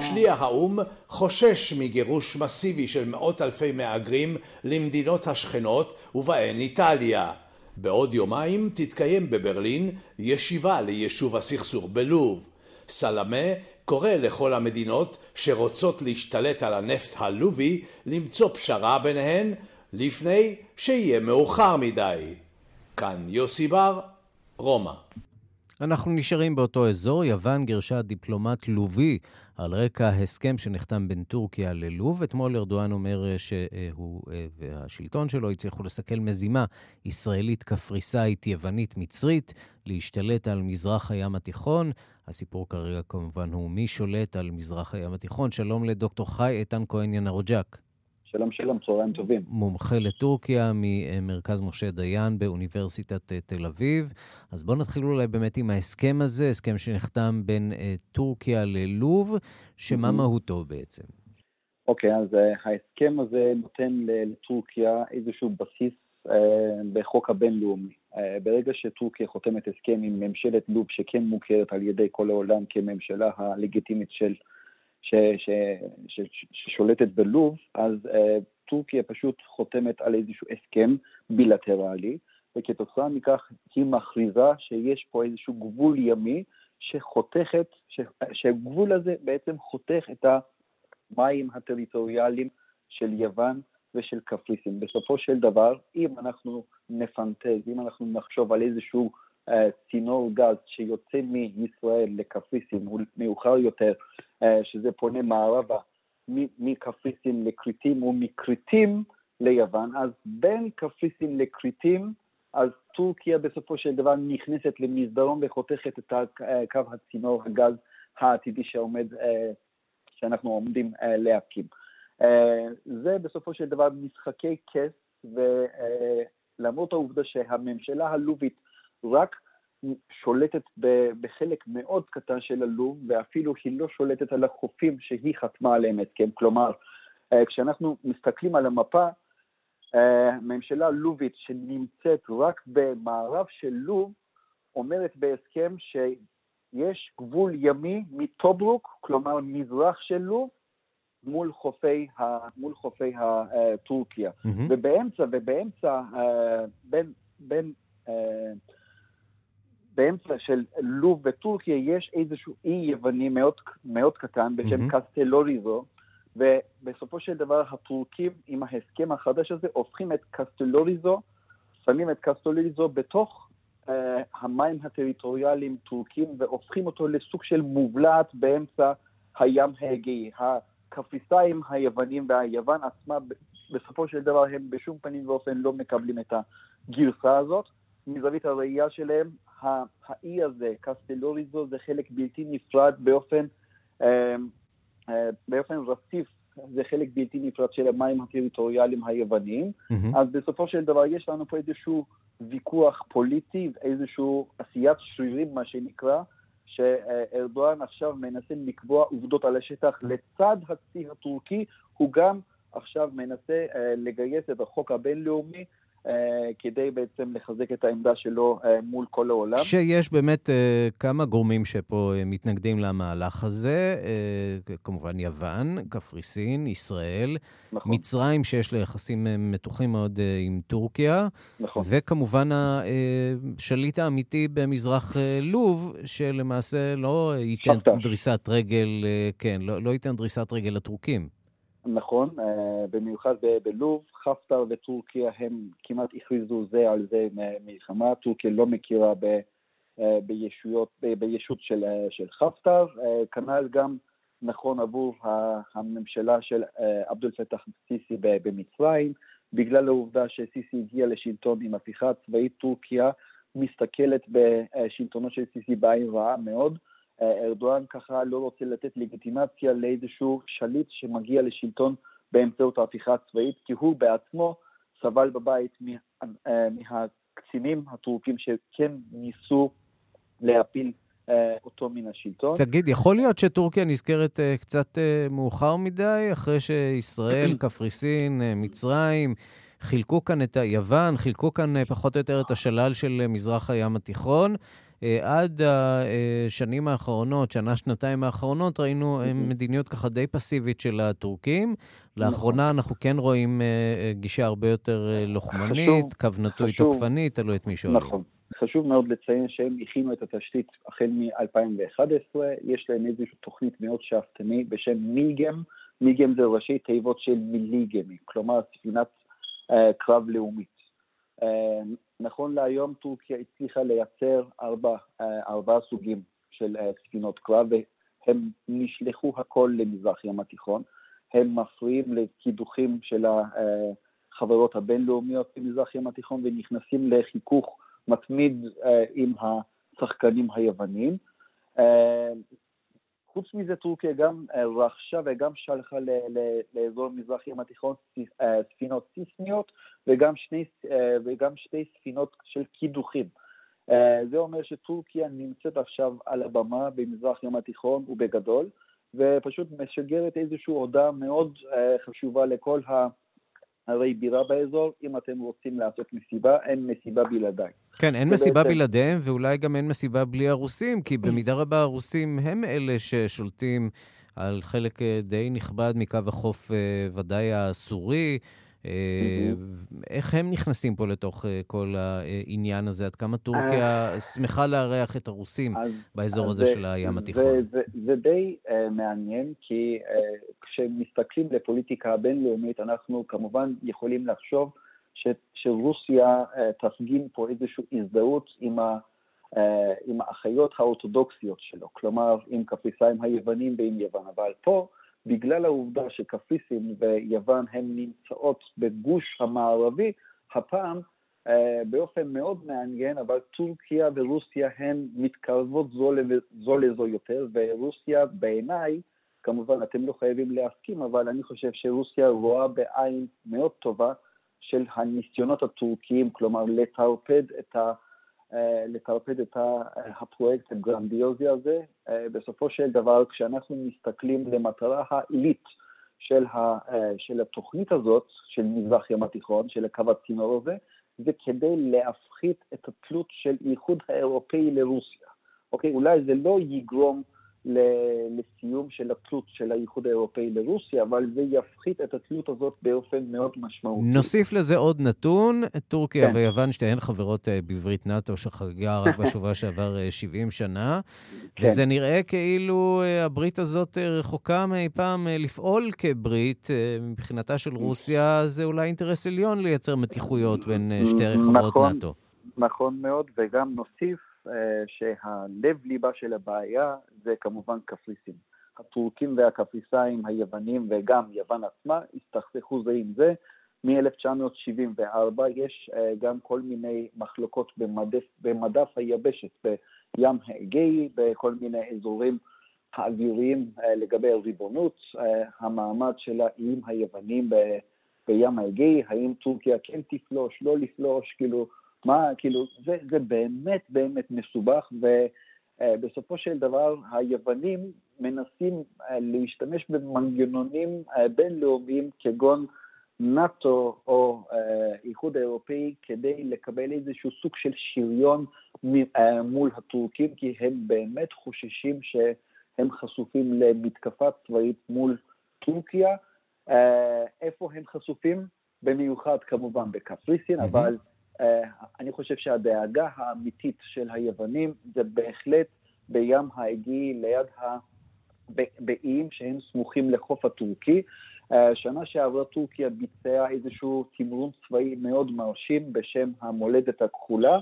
שליח האו"ם חושש מגירוש מסיבי של מאות אלפי מהגרים למדינות השכנות ובהן איטליה. בעוד יומיים תתקיים בברלין ישיבה ליישוב הסכסוך בלוב. סלמה קורא לכל המדינות שרוצות להשתלט על הנפט הלובי למצוא פשרה ביניהן לפני שיהיה מאוחר מדי. כאן יוסי בר, רומא. אנחנו נשארים באותו אזור. יוון גירשה דיפלומט לובי על רקע הסכם שנחתם בין טורקיה ללוב. אתמול ארדואן אומר שהוא אה, והשלטון שלו הצליחו לסכל מזימה ישראלית, קפריסאית, יוונית, מצרית, להשתלט על מזרח הים התיכון. הסיפור כרגע כמובן הוא מי שולט על מזרח הים התיכון. שלום לדוקטור חי איתן כהן ינרוג'ק. שלום שלום, צהריים טובים. מומחה לטורקיה ממרכז משה דיין באוניברסיטת אה, תל אביב. אז בואו נתחיל אולי באמת עם ההסכם הזה, הסכם שנחתם בין uh, טורקיה ללוב, שמה mm-hmm. מהותו בעצם? אוקיי, okay, אז uh, ההסכם הזה נותן לטורקיה איזשהו בסיס בחוק הבינלאומי. ברגע שטורקיה חותמת הסכם עם ממשלת לוב, שכן מוכרת על ידי כל העולם כממשלה הלגיטימית של ש, ש, ש, ש, ששולטת בלוב, אז uh, טורקיה פשוט חותמת על איזשהו הסכם בילטרלי, וכתוצאה מכך היא מכריזה שיש פה איזשהו גבול ימי שחותכת, ש, שהגבול הזה בעצם חותך את המים הטריטוריאליים של יוון ושל קפריסין. בסופו של דבר, אם אנחנו נפנטז, אם אנחנו נחשוב על איזשהו אה, צינור גז שיוצא מישראל לקפריסין, מאוחר יותר, שזה פונה מערבה מקפריסין לכריתים ומכריתים ליוון, אז בין קפריסין לכריתים, אז טורקיה בסופו של דבר נכנסת למסדרון וחותכת את אה, קו הצינור הגז העתידי שעומד, שאנחנו עומדים להקים. זה בסופו של דבר משחקי כס, ולמרות העובדה שהממשלה הלובית רק שולטת בחלק מאוד קטן של הלוב, ואפילו היא לא שולטת על החופים שהיא חתמה עליהם הסכם. כלומר, אה, כשאנחנו מסתכלים על המפה, אה, ממשלה לובית שנמצאת רק במערב של לוב, אומרת בהסכם שיש גבול ימי מטוברוק, כלומר מזרח של לוב, מול חופי, ה, מול חופי הטורקיה. אה, mm-hmm. ובאמצע, ובאמצע, בין, בין באמצע של לוב וטורקיה יש איזשהו אי יווני מאוד, מאוד קטן בשם mm-hmm. קסטלוריזו, ובסופו של דבר הטורקים עם ההסכם החדש הזה הופכים את קסטלוריזו, שמים את קסטלוריזו בתוך uh, המים הטריטוריאליים טורקים והופכים אותו לסוג של מובלעת באמצע הים האגאי. הקפריסאים היוונים והיוון עצמה בסופו של דבר הם בשום פנים ואופן לא מקבלים את הגרסה הזאת. מזווית הראייה שלהם, האי הזה, קסטלוריזו, זה חלק בלתי נפרד באופן, אה, אה, באופן רציף, זה חלק בלתי נפרד של המים הטריטוריאליים היווניים. Mm-hmm. אז בסופו של דבר יש לנו פה איזשהו ויכוח פוליטי, איזשהו עשיית שרירים, מה שנקרא, שארדואן עכשיו מנסה לקבוע עובדות על השטח לצד הצי הטורקי, הוא גם עכשיו מנסה uh, לגייס את החוק הבינלאומי כדי בעצם לחזק את העמדה שלו מול כל העולם. שיש באמת כמה גורמים שפה מתנגדים למהלך הזה, כמובן יוון, קפריסין, ישראל, נכון. מצרים שיש לה יחסים מתוחים מאוד עם טורקיה, נכון. וכמובן השליט האמיתי במזרח לוב, שלמעשה לא ייתן שפטש. דריסת רגל, כן, לא, לא ייתן דריסת רגל לטורקים. נכון, במיוחד בלוב, חפטר וטורקיה הם כמעט הכריזו זה על זה מלחמה, טורקיה לא מכירה ב, בישויות, בישות של, של חפטר, כנ"ל גם נכון עבור הממשלה של עבדול פתח סיסי במצרים, בגלל העובדה שסיסי הגיע לשלטון עם הפיכה צבאית, טורקיה מסתכלת בשלטונו של סיסי בעין רעה מאוד. ארדואן ככה לא רוצה לתת לגיטימציה לאיזשהו שליט שמגיע לשלטון באמצעות ההפיכה הצבאית, כי הוא בעצמו סבל בבית אה, מהקצינים הטורקים שכן ניסו להפיל אה, אותו מן השלטון. תגיד, יכול להיות שטורקיה נזכרת אה, קצת מאוחר מדי, אחרי שישראל, [clears throat] קפריסין, מצרים, חילקו כאן את היוון, חילקו כאן פחות או יותר את השלל של מזרח הים התיכון. עד השנים האחרונות, שנה-שנתיים האחרונות, ראינו מדיניות ככה די פסיבית של הטורקים. לאחרונה נכון. אנחנו כן רואים גישה הרבה יותר לוחמנית, קו נטוי תוקפנית, תלוי את מי שואלים. נכון. חשוב מאוד לציין שהם הכינו את התשתית החל מ-2011, יש להם איזושהי תוכנית מאוד שאפתני בשם מיגם, מיגם זה ראשי תיבות של מיליגמי, כלומר ספינת קרב לאומית. נכון להיום טורקיה הצליחה לייצר ארבע, אה, ארבעה סוגים של אה, ספינות קרב, והם נשלחו הכל למזרח ים התיכון. הם מפריעים לקידוחים של החברות הבינלאומיות במזרח ים התיכון ונכנסים לחיכוך מתמיד אה, עם השחקנים היוונים. חוץ מזה טורקיה גם רכשה וגם שלחה לאזור מזרח ים התיכון ספינות סיסמיות וגם שני, אה, וגם שתי ספינות של קידוחים. אה, זה אומר שטורקיה נמצאת עכשיו על הבמה במזרח ים התיכון ובגדול, ופשוט משגרת איזושהי הודעה מאוד אה, חשובה לכל הערי בירה באזור, אם אתם רוצים לעשות מסיבה, אין מסיבה בלעדיי. כן, אין מסיבה בעצם... בלעדיהם, ואולי גם אין מסיבה בלי הרוסים, כי במידה רבה הרוסים הם אלה ששולטים על חלק די נכבד מקו החוף, ודאי הסורי. אה, איך הם נכנסים פה לתוך אה, כל העניין הזה? עד כמה טורקיה אה, שמחה לארח את הרוסים באזור הזה של הים התיכון? זה די מעניין, כי כשמסתכלים לפוליטיקה הבינלאומית, אנחנו כמובן יכולים לחשוב שרוסיה תפגין פה איזושהי הזדהות עם ה... עם האחיות האורתודוקסיות שלו, כלומר עם קפריסאים היוונים ועם יוון, אבל פה בגלל העובדה שקפריסין ויוון הן נמצאות בגוש המערבי, הפעם אה, באופן מאוד מעניין, אבל טורקיה ורוסיה הן מתקרבות זו, זו לזו יותר, ורוסיה בעיניי, כמובן אתם לא חייבים להסכים, אבל אני חושב שרוסיה רואה בעין מאוד טובה של הניסיונות הטורקיים, כלומר לטרפד את ה... אה, לטרפד את הפרויקט הגרנדיוזי הזה. אה, בסופו של דבר, כשאנחנו מסתכלים למטרה העילית של, ה, אה, של התוכנית הזאת, של מזרח ים התיכון, של הקו הצינור הזה, זה כדי להפחית את התלות של האיחוד האירופאי לרוסיה. אוקיי, אולי זה לא יגרום לסיום של התלות של האיחוד האירופאי לרוסיה, אבל זה יפחית את התלות הזאת באופן מאוד משמעותי. נוסיף לזה עוד נתון, טורקיה כן. ויוון שתיהן חברות אה, בברית נאט"ו שחגגה רק [laughs] בשבוע שעבר 70 אה, שנה, כן. וזה נראה כאילו אה, הברית הזאת רחוקה מאי פעם לפעול כברית. מבחינתה של רוסיה זה אולי אינטרס עליון לייצר מתיחויות בין שתי חברות נכון, נאט"ו. נכון מאוד, וגם נוסיף שהלב ליבה של הבעיה זה כמובן קפריסין. הטורקים והקפריסאים, היוונים וגם יוון עצמה הסתכסכו זה עם זה. מ-1974 יש אה, גם כל מיני מחלוקות במדף, במדף היבשת, בים האגאי, בכל מיני אזורים האוויריים אה, לגבי הריבונות, המעמד של האיים היוונים בים האגאי, האם טורקיה כן תפלוש, לא לפלוש, כאילו מה, כאילו, זה, זה באמת באמת מסובך, ובסופו של דבר היוונים מנסים אה, להשתמש במנגנונים אה, בינלאומיים כגון נאט"ו או האיחוד האירופאי כדי לקבל איזשהו סוג של שריון מול הטורקים, כי הם באמת חוששים שהם חשופים למתקפה צבאית מול טורקיה. איפה הם חשופים? במיוחד כמובן בקפריסין. אבל אני חושב שהדאגה האמיתית של היוונים זה בהחלט בים האגי ליד ה... באיים שהם סמוכים לחוף הטורקי. Uh, שנה שעברה טורקיה ביצעה איזשהו תמרון צבאי מאוד מרשים בשם המולדת הכחולה,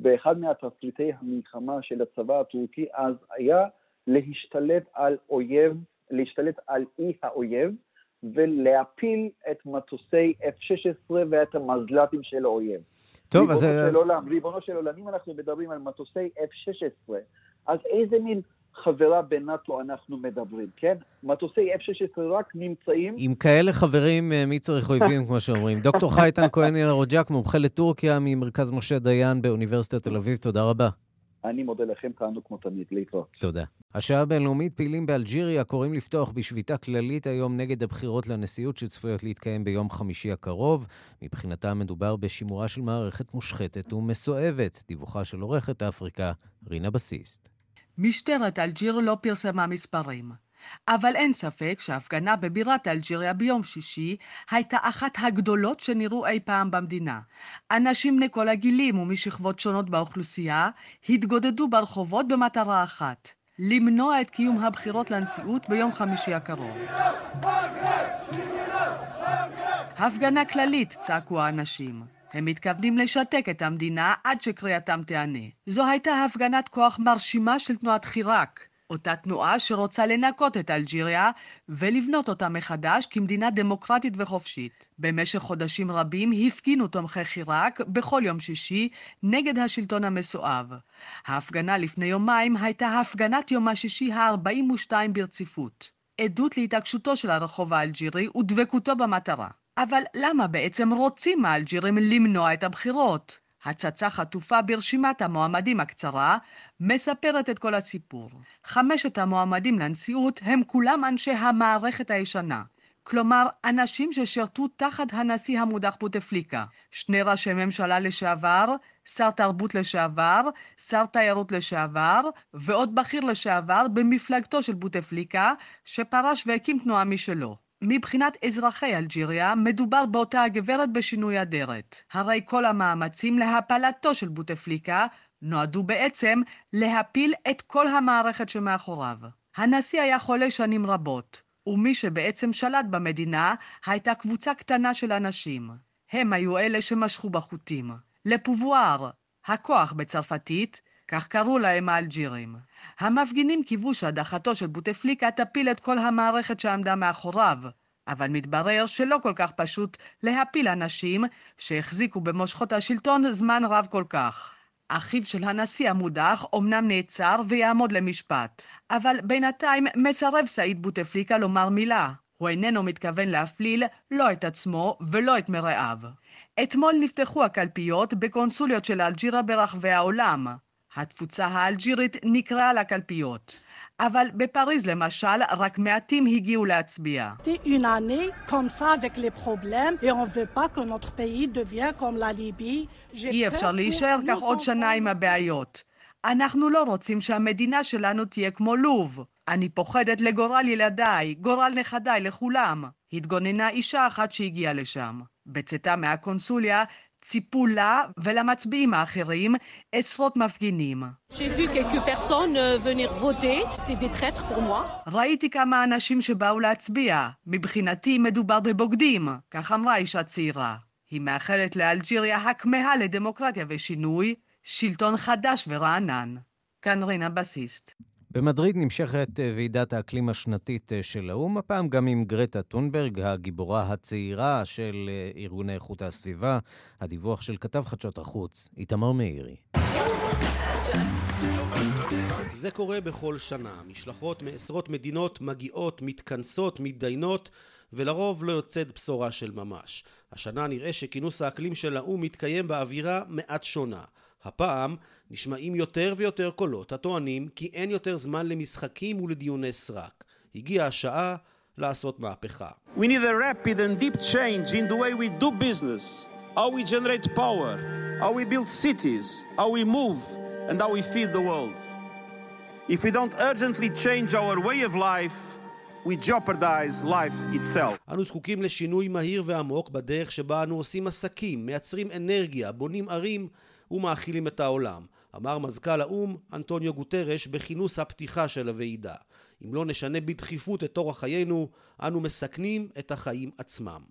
ואחד מהתפריטי המלחמה של הצבא הטורקי אז היה להשתלט על אויב, להשתלט על אי האויב, ולהפיל את מטוסי F-16 ואת המזל"טים של האויב. טוב, אז... ריבונו של עולם, אם אנחנו מדברים על מטוסי F-16, אז איזה מין חברה בנאט"ו אנחנו מדברים, כן? מטוסי F-16 רק נמצאים... עם כאלה חברים, אה, מי צריך אויבים, כמו שאומרים. [laughs] דוקטור חייטן כהן ילרוג'ק, מומחה לטורקיה ממרכז משה דיין באוניברסיטת תל אביב, תודה רבה. אני מודה לכם, תענו כמו תמיד, להתראות. תודה. השעה הבינלאומית פעילים באלג'יריה קוראים לפתוח בשביתה כללית היום נגד הבחירות לנשיאות שצפויות להתקיים ביום חמישי הקרוב. מבחינתם מדובר בשימורה של מערכת מושחתת ומסואבת. דיווחה של עורכת אפריקה, רינה בסיסט. משטרת אלג'יר לא פרסמה מספרים. אבל אין ספק שההפגנה בבירת אלג'יריה ביום שישי הייתה אחת הגדולות שנראו אי פעם במדינה. אנשים בני כל הגילים ומשכבות שונות באוכלוסייה התגודדו ברחובות במטרה אחת, למנוע את קיום הבחירות לנשיאות ביום חמישי הקרוב. הפגנה כללית, צעקו האנשים. הם מתכוונים לשתק את המדינה עד שקריאתם תיענה. זו הייתה הפגנת כוח מרשימה של תנועת חיראק, אותה תנועה שרוצה לנקות את אלג'יריה ולבנות אותה מחדש כמדינה דמוקרטית וחופשית. במשך חודשים רבים הפגינו תומכי חיראק בכל יום שישי נגד השלטון המסואב. ההפגנה לפני יומיים הייתה הפגנת יום השישי ה-42 ברציפות. עדות להתעקשותו של הרחוב האלג'ירי ודבקותו במטרה. אבל למה בעצם רוצים האלג'ירים למנוע את הבחירות? הצצה חטופה ברשימת המועמדים הקצרה מספרת את כל הסיפור. חמשת המועמדים לנשיאות הם כולם אנשי המערכת הישנה. כלומר, אנשים ששירתו תחת הנשיא המודח בוטפליקה, שני ראשי ממשלה לשעבר, שר תרבות לשעבר, שר תיירות לשעבר, ועוד בכיר לשעבר במפלגתו של בוטפליקה, שפרש והקים תנועה משלו. מבחינת אזרחי אלג'יריה, מדובר באותה הגברת בשינוי אדרת. הרי כל המאמצים להפלתו של בוטפליקה נועדו בעצם להפיל את כל המערכת שמאחוריו. הנשיא היה חולה שנים רבות, ומי שבעצם שלט במדינה הייתה קבוצה קטנה של אנשים. הם היו אלה שמשכו בחוטים. לפובואר, הכוח בצרפתית, כך קראו להם האלג'ירים. המפגינים קיוו שהדחתו של בוטפליקה תפיל את כל המערכת שעמדה מאחוריו, אבל מתברר שלא כל כך פשוט להפיל אנשים שהחזיקו במושכות השלטון זמן רב כל כך. אחיו של הנשיא המודח אומנם נעצר ויעמוד למשפט, אבל בינתיים מסרב סעיד בוטפליקה לומר מילה. הוא איננו מתכוון להפליל לא את עצמו ולא את מרעיו. אתמול נפתחו הקלפיות בקונסוליות של אלג'ירה ברחבי העולם. התפוצה האלג'ירית נקראה לקלפיות. אבל בפריז למשל, רק מעטים הגיעו להצביע. אי אפשר להישאר כך עוד שנה עם הבעיות. אנחנו לא רוצים שהמדינה שלנו תהיה כמו לוב. אני פוחדת לגורל ילדיי, גורל נכדיי, לכולם. התגוננה אישה אחת שהגיעה לשם. בצאתה מהקונסוליה ציפו לה ולמצביעים האחרים עשרות מפגינים. ראיתי כמה אנשים שבאו להצביע. מבחינתי מדובר בבוגדים, כך אמרה אישה צעירה. היא מאחלת לאלג'יריה הכמהה לדמוקרטיה ושינוי, שלטון חדש ורענן. כאן רינה בסיסט. במדריד נמשכת אה, ועידת האקלים השנתית אה, של האו"ם, הפעם גם עם גרטה טונברג, הגיבורה הצעירה של אה, ארגוני איכות הסביבה. הדיווח של כתב חדשות החוץ, איתמר מאירי. זה קורה בכל שנה. משלחות מעשרות מדינות מגיעות, מתכנסות, מתדיינות, ולרוב לא יוצאת בשורה של ממש. השנה נראה שכינוס האקלים של האו"ם מתקיים באווירה מעט שונה. הפעם נשמעים יותר ויותר קולות הטוענים כי אין יותר זמן למשחקים ולדיוני סרק. הגיעה השעה לעשות מהפכה. We need a rapid and deep change in the way we do business, how we generate power, how we build cities, how we move, and how we feed the world. If we don't urgently change our way of life, we jeopardize life itself. אנו זקוקים לשינוי מהיר ועמוק בדרך שבה אנו עושים עסקים, מייצרים אנרגיה, בונים ערים ומאכילים את העולם. אמר מזכ"ל האו"ם אנטוניו גוטרש בכינוס הפתיחה של הוועידה. אם לא נשנה בדחיפות את אורח חיינו, אנו מסכנים את החיים עצמם.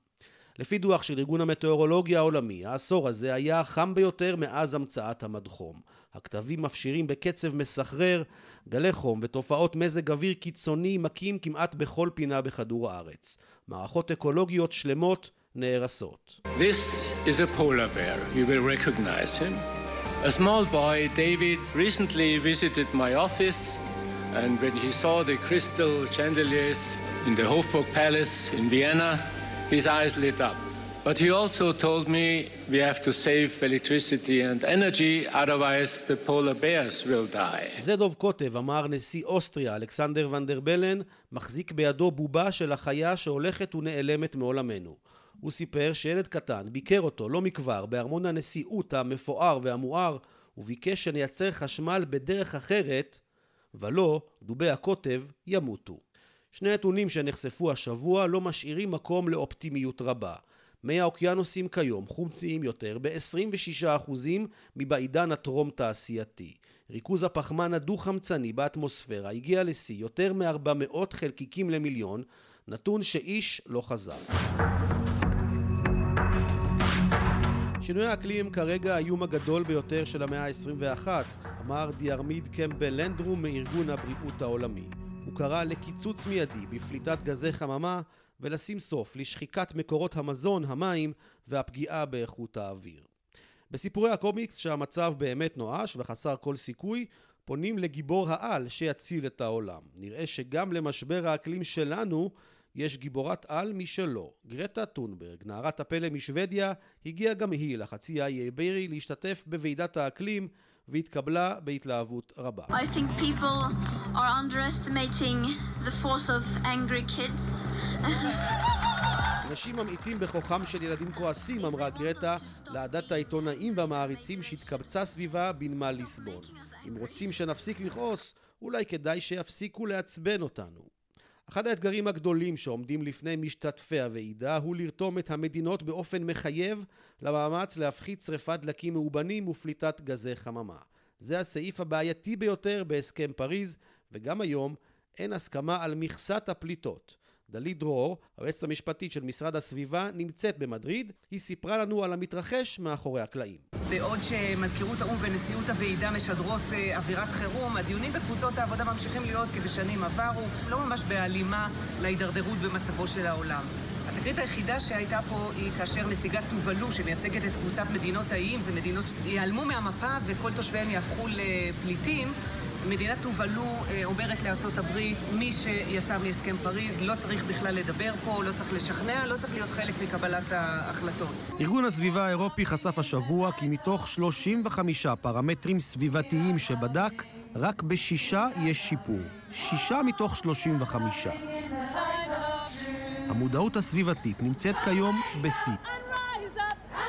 לפי דוח של ארגון המטאורולוגיה העולמי, העשור הזה היה החם ביותר מאז המצאת המדחום. הכתבים מפשירים בקצב מסחרר, גלי חום ותופעות מזג אוויר קיצוני מכים כמעט בכל פינה בכדור הארץ. מערכות אקולוגיות שלמות נהרסות. This is a polar bear. You will recognize him. A small boy, David, recently visited my office and when he saw the crystal chandeliers in the Hofburg Palace in Vienna, his eyes lit up. But he also told me we have to save electricity and energy, otherwise the polar bears will die. זה דוב קוטב, אמר נשיא אוסטריה, אלכסנדר ונדרבלן, מחזיק בידו בובה של החיה שהולכת ונעלמת מעולמנו. הוא סיפר שילד קטן ביקר אותו לא מכבר בארמון הנשיאות המפואר והמואר, וביקש שנייצר חשמל בדרך אחרת, ולא, דובי הקוטב ימותו. שני נתונים שנחשפו השבוע לא משאירים מקום לאופטימיות רבה. מי האוקיינוסים כיום חומציים יותר ב-26% מבעידן הטרום תעשייתי. ריכוז הפחמן הדו-חמצני באטמוספירה הגיע לשיא יותר מ-400 חלקיקים למיליון, נתון שאיש לא חזר. שינוי האקלים כרגע האיום הגדול ביותר של המאה ה-21, אמר דיארמיד קמבל לנדרום מארגון הבריאות העולמי. הוא קרא לקיצוץ מיידי בפליטת גזי חממה ולשים סוף לשחיקת מקורות המזון, המים והפגיעה באיכות האוויר. בסיפורי הקומיקס שהמצב באמת נואש וחסר כל סיכוי, פונים לגיבור העל שיציל את העולם. נראה שגם למשבר האקלים שלנו יש גיבורת על משלו. גרטה טונברג, נערת הפלא משוודיה, הגיעה גם היא לחצי האי איברי להשתתף בוועידת האקלים והתקבלה בהתלהבות רבה. I think people are underestimating the force of angry kids. אנשים ממעיטים בכוחם של ילדים כועסים, אמרה גרטה, לעדת העיתונאים והמעריצים שהתקבצה סביבה בנמל ליסבון. אם רוצים שנפסיק לכעוס, אולי כדאי שיפסיקו לעצבן אותנו. אחד האתגרים הגדולים שעומדים לפני משתתפי הוועידה הוא לרתום את המדינות באופן מחייב למאמץ להפחית שרפת דלקים מאובנים ופליטת גזי חממה. זה הסעיף הבעייתי ביותר בהסכם פריז, וגם היום אין הסכמה על מכסת הפליטות. דלית דרור, היועצת המשפטית של משרד הסביבה, נמצאת במדריד. היא סיפרה לנו על המתרחש מאחורי הקלעים. בעוד שמזכירות האו"ם ונשיאות הוועידה משדרות אה, אווירת חירום, הדיונים בקבוצות העבודה ממשיכים להיות כבשנים עברו, לא ממש בהלימה להידרדרות במצבו של העולם. התקרית היחידה שהייתה פה היא כאשר נציגת טובלו, שמייצגת את קבוצת מדינות האיים, זה מדינות שיעלמו מהמפה וכל תושביהם יהפכו לפליטים. מדינת טובלו אה, אומרת לארצות הברית, מי שיצא מהסכם פריז לא צריך בכלל לדבר פה, לא צריך לשכנע, לא צריך להיות חלק מקבלת ההחלטות. ארגון הסביבה האירופי חשף השבוע כי מתוך 35 פרמטרים סביבתיים שבדק, רק בשישה יש שיפור. שישה מתוך 35. המודעות הסביבתית נמצאת כיום בשיא.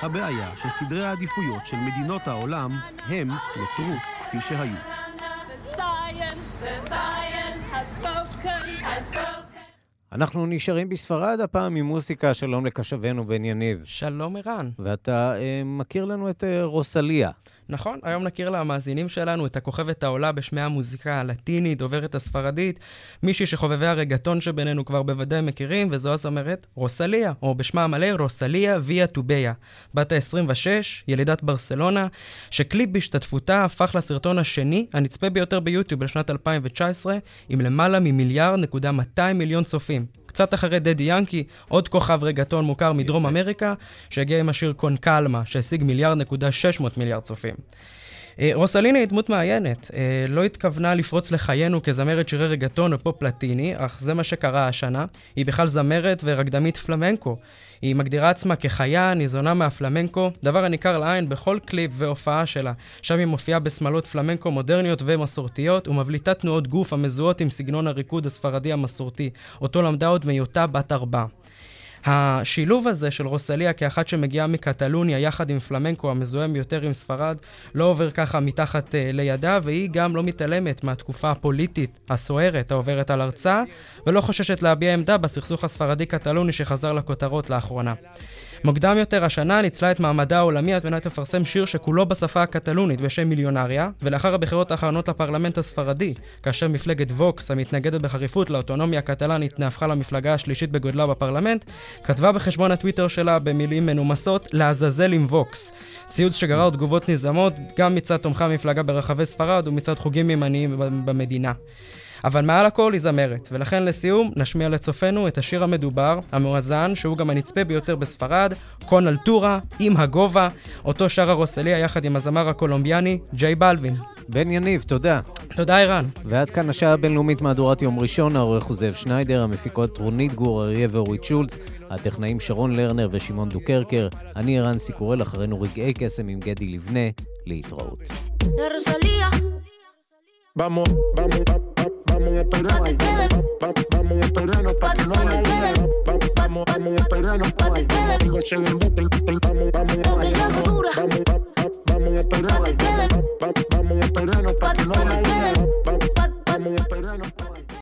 הבעיה שסדרי העדיפויות של מדינות העולם הם נותרו כפי שהיו. אנחנו נשארים בספרד הפעם עם מוסיקה, שלום לקשבנו בן יניב. שלום ערן. ואתה אה, מכיר לנו את אה, רוסליה. נכון, היום נכיר למאזינים שלנו את הכוכבת העולה בשמי המוזיקה הלטינית, דוברת הספרדית, מישהי שחובבי הרגטון שבינינו כבר בוודאי מכירים, וזו הזמרת רוסליה, או בשמה המלא רוסליה ויה טוביה. בת ה-26, ילידת ברסלונה, שקליפ בהשתתפותה הפך לסרטון השני, הנצפה ביותר ביוטיוב לשנת 2019, עם למעלה ממיליארד נקודה 200 מיליון צופים. קצת אחרי דדי ינקי, עוד כוכב רגטון מוכר מדרום אמריקה, שהגיע עם השיר קונקלמה, שהשיג מיליארד נקודה 600 מיליארד צופים. אה, רוסלינה היא דמות מעיינת. אה, לא התכוונה לפרוץ לחיינו כזמרת שירי רגטון או פופ לטיני, אך זה מה שקרה השנה. היא בכלל זמרת ורקדמית פלמנקו. היא מגדירה עצמה כחיה, ניזונה מהפלמנקו, דבר הניכר לעין בכל קליפ והופעה שלה. שם היא מופיעה בשמלות פלמנקו מודרניות ומסורתיות, ומבליטה תנועות גוף המזוהות עם סגנון הריקוד הספרדי המסורתי, אותו למדה עוד מהיותה בת ארבע. השילוב הזה של רוסליה כאחת שמגיעה מקטלוניה יחד עם פלמנקו המזוהם יותר עם ספרד, לא עובר ככה מתחת uh, לידה, והיא גם לא מתעלמת מהתקופה הפוליטית הסוערת העוברת על ארצה, ולא חוששת להביע עמדה בסכסוך הספרדי-קטלוני שחזר לכותרות לאחרונה. מוקדם יותר השנה ניצלה את מעמדה העולמי על מנת לפרסם שיר שכולו בשפה הקטלונית בשם מיליונריה, ולאחר הבחירות האחרונות לפרלמנט הספרדי, כאשר מפלגת ווקס, המתנגדת בחריפות לאוטונומיה הקטלנית, נהפכה למפלגה השלישית בגודלה בפרלמנט, כתבה בחשבון הטוויטר שלה במילים מנומסות, לעזאזל עם ווקס. ציוץ שגרר תגובות נזעמות גם מצד תומכי המפלגה ברחבי ספרד ומצד חוגים ימניים במדינה. אבל מעל הכל היא זמרת, ולכן לסיום נשמיע לצופינו את השיר המדובר, המואזן, שהוא גם הנצפה ביותר בספרד, קון אלטורה, עם הגובה, אותו שרה רוסליה יחד עם הזמר הקולומביאני, ג'יי בלווין. בן יניב, תודה. תודה, ערן. ועד כאן השעה הבינלאומית מהדורת יום ראשון, העורך הוא זאב שניידר, המפיקות רונית גור אריה ואורית שולץ, הטכנאים שרון לרנר ושמעון דוקרקר, אני ערן סיקורל, אחרינו רגעי קסם עם גדי לבנה, להתראות. Vamos, vamos, vamos vamos a esperarnos. Vamos a esperarnos para que no haya Vamos, vamos a esperarnos. Digo, se embuste, vamos, vamos a Vamos, vamos a esperarnos. Vamos a esperarnos para que no haya Vamos a esperarnos.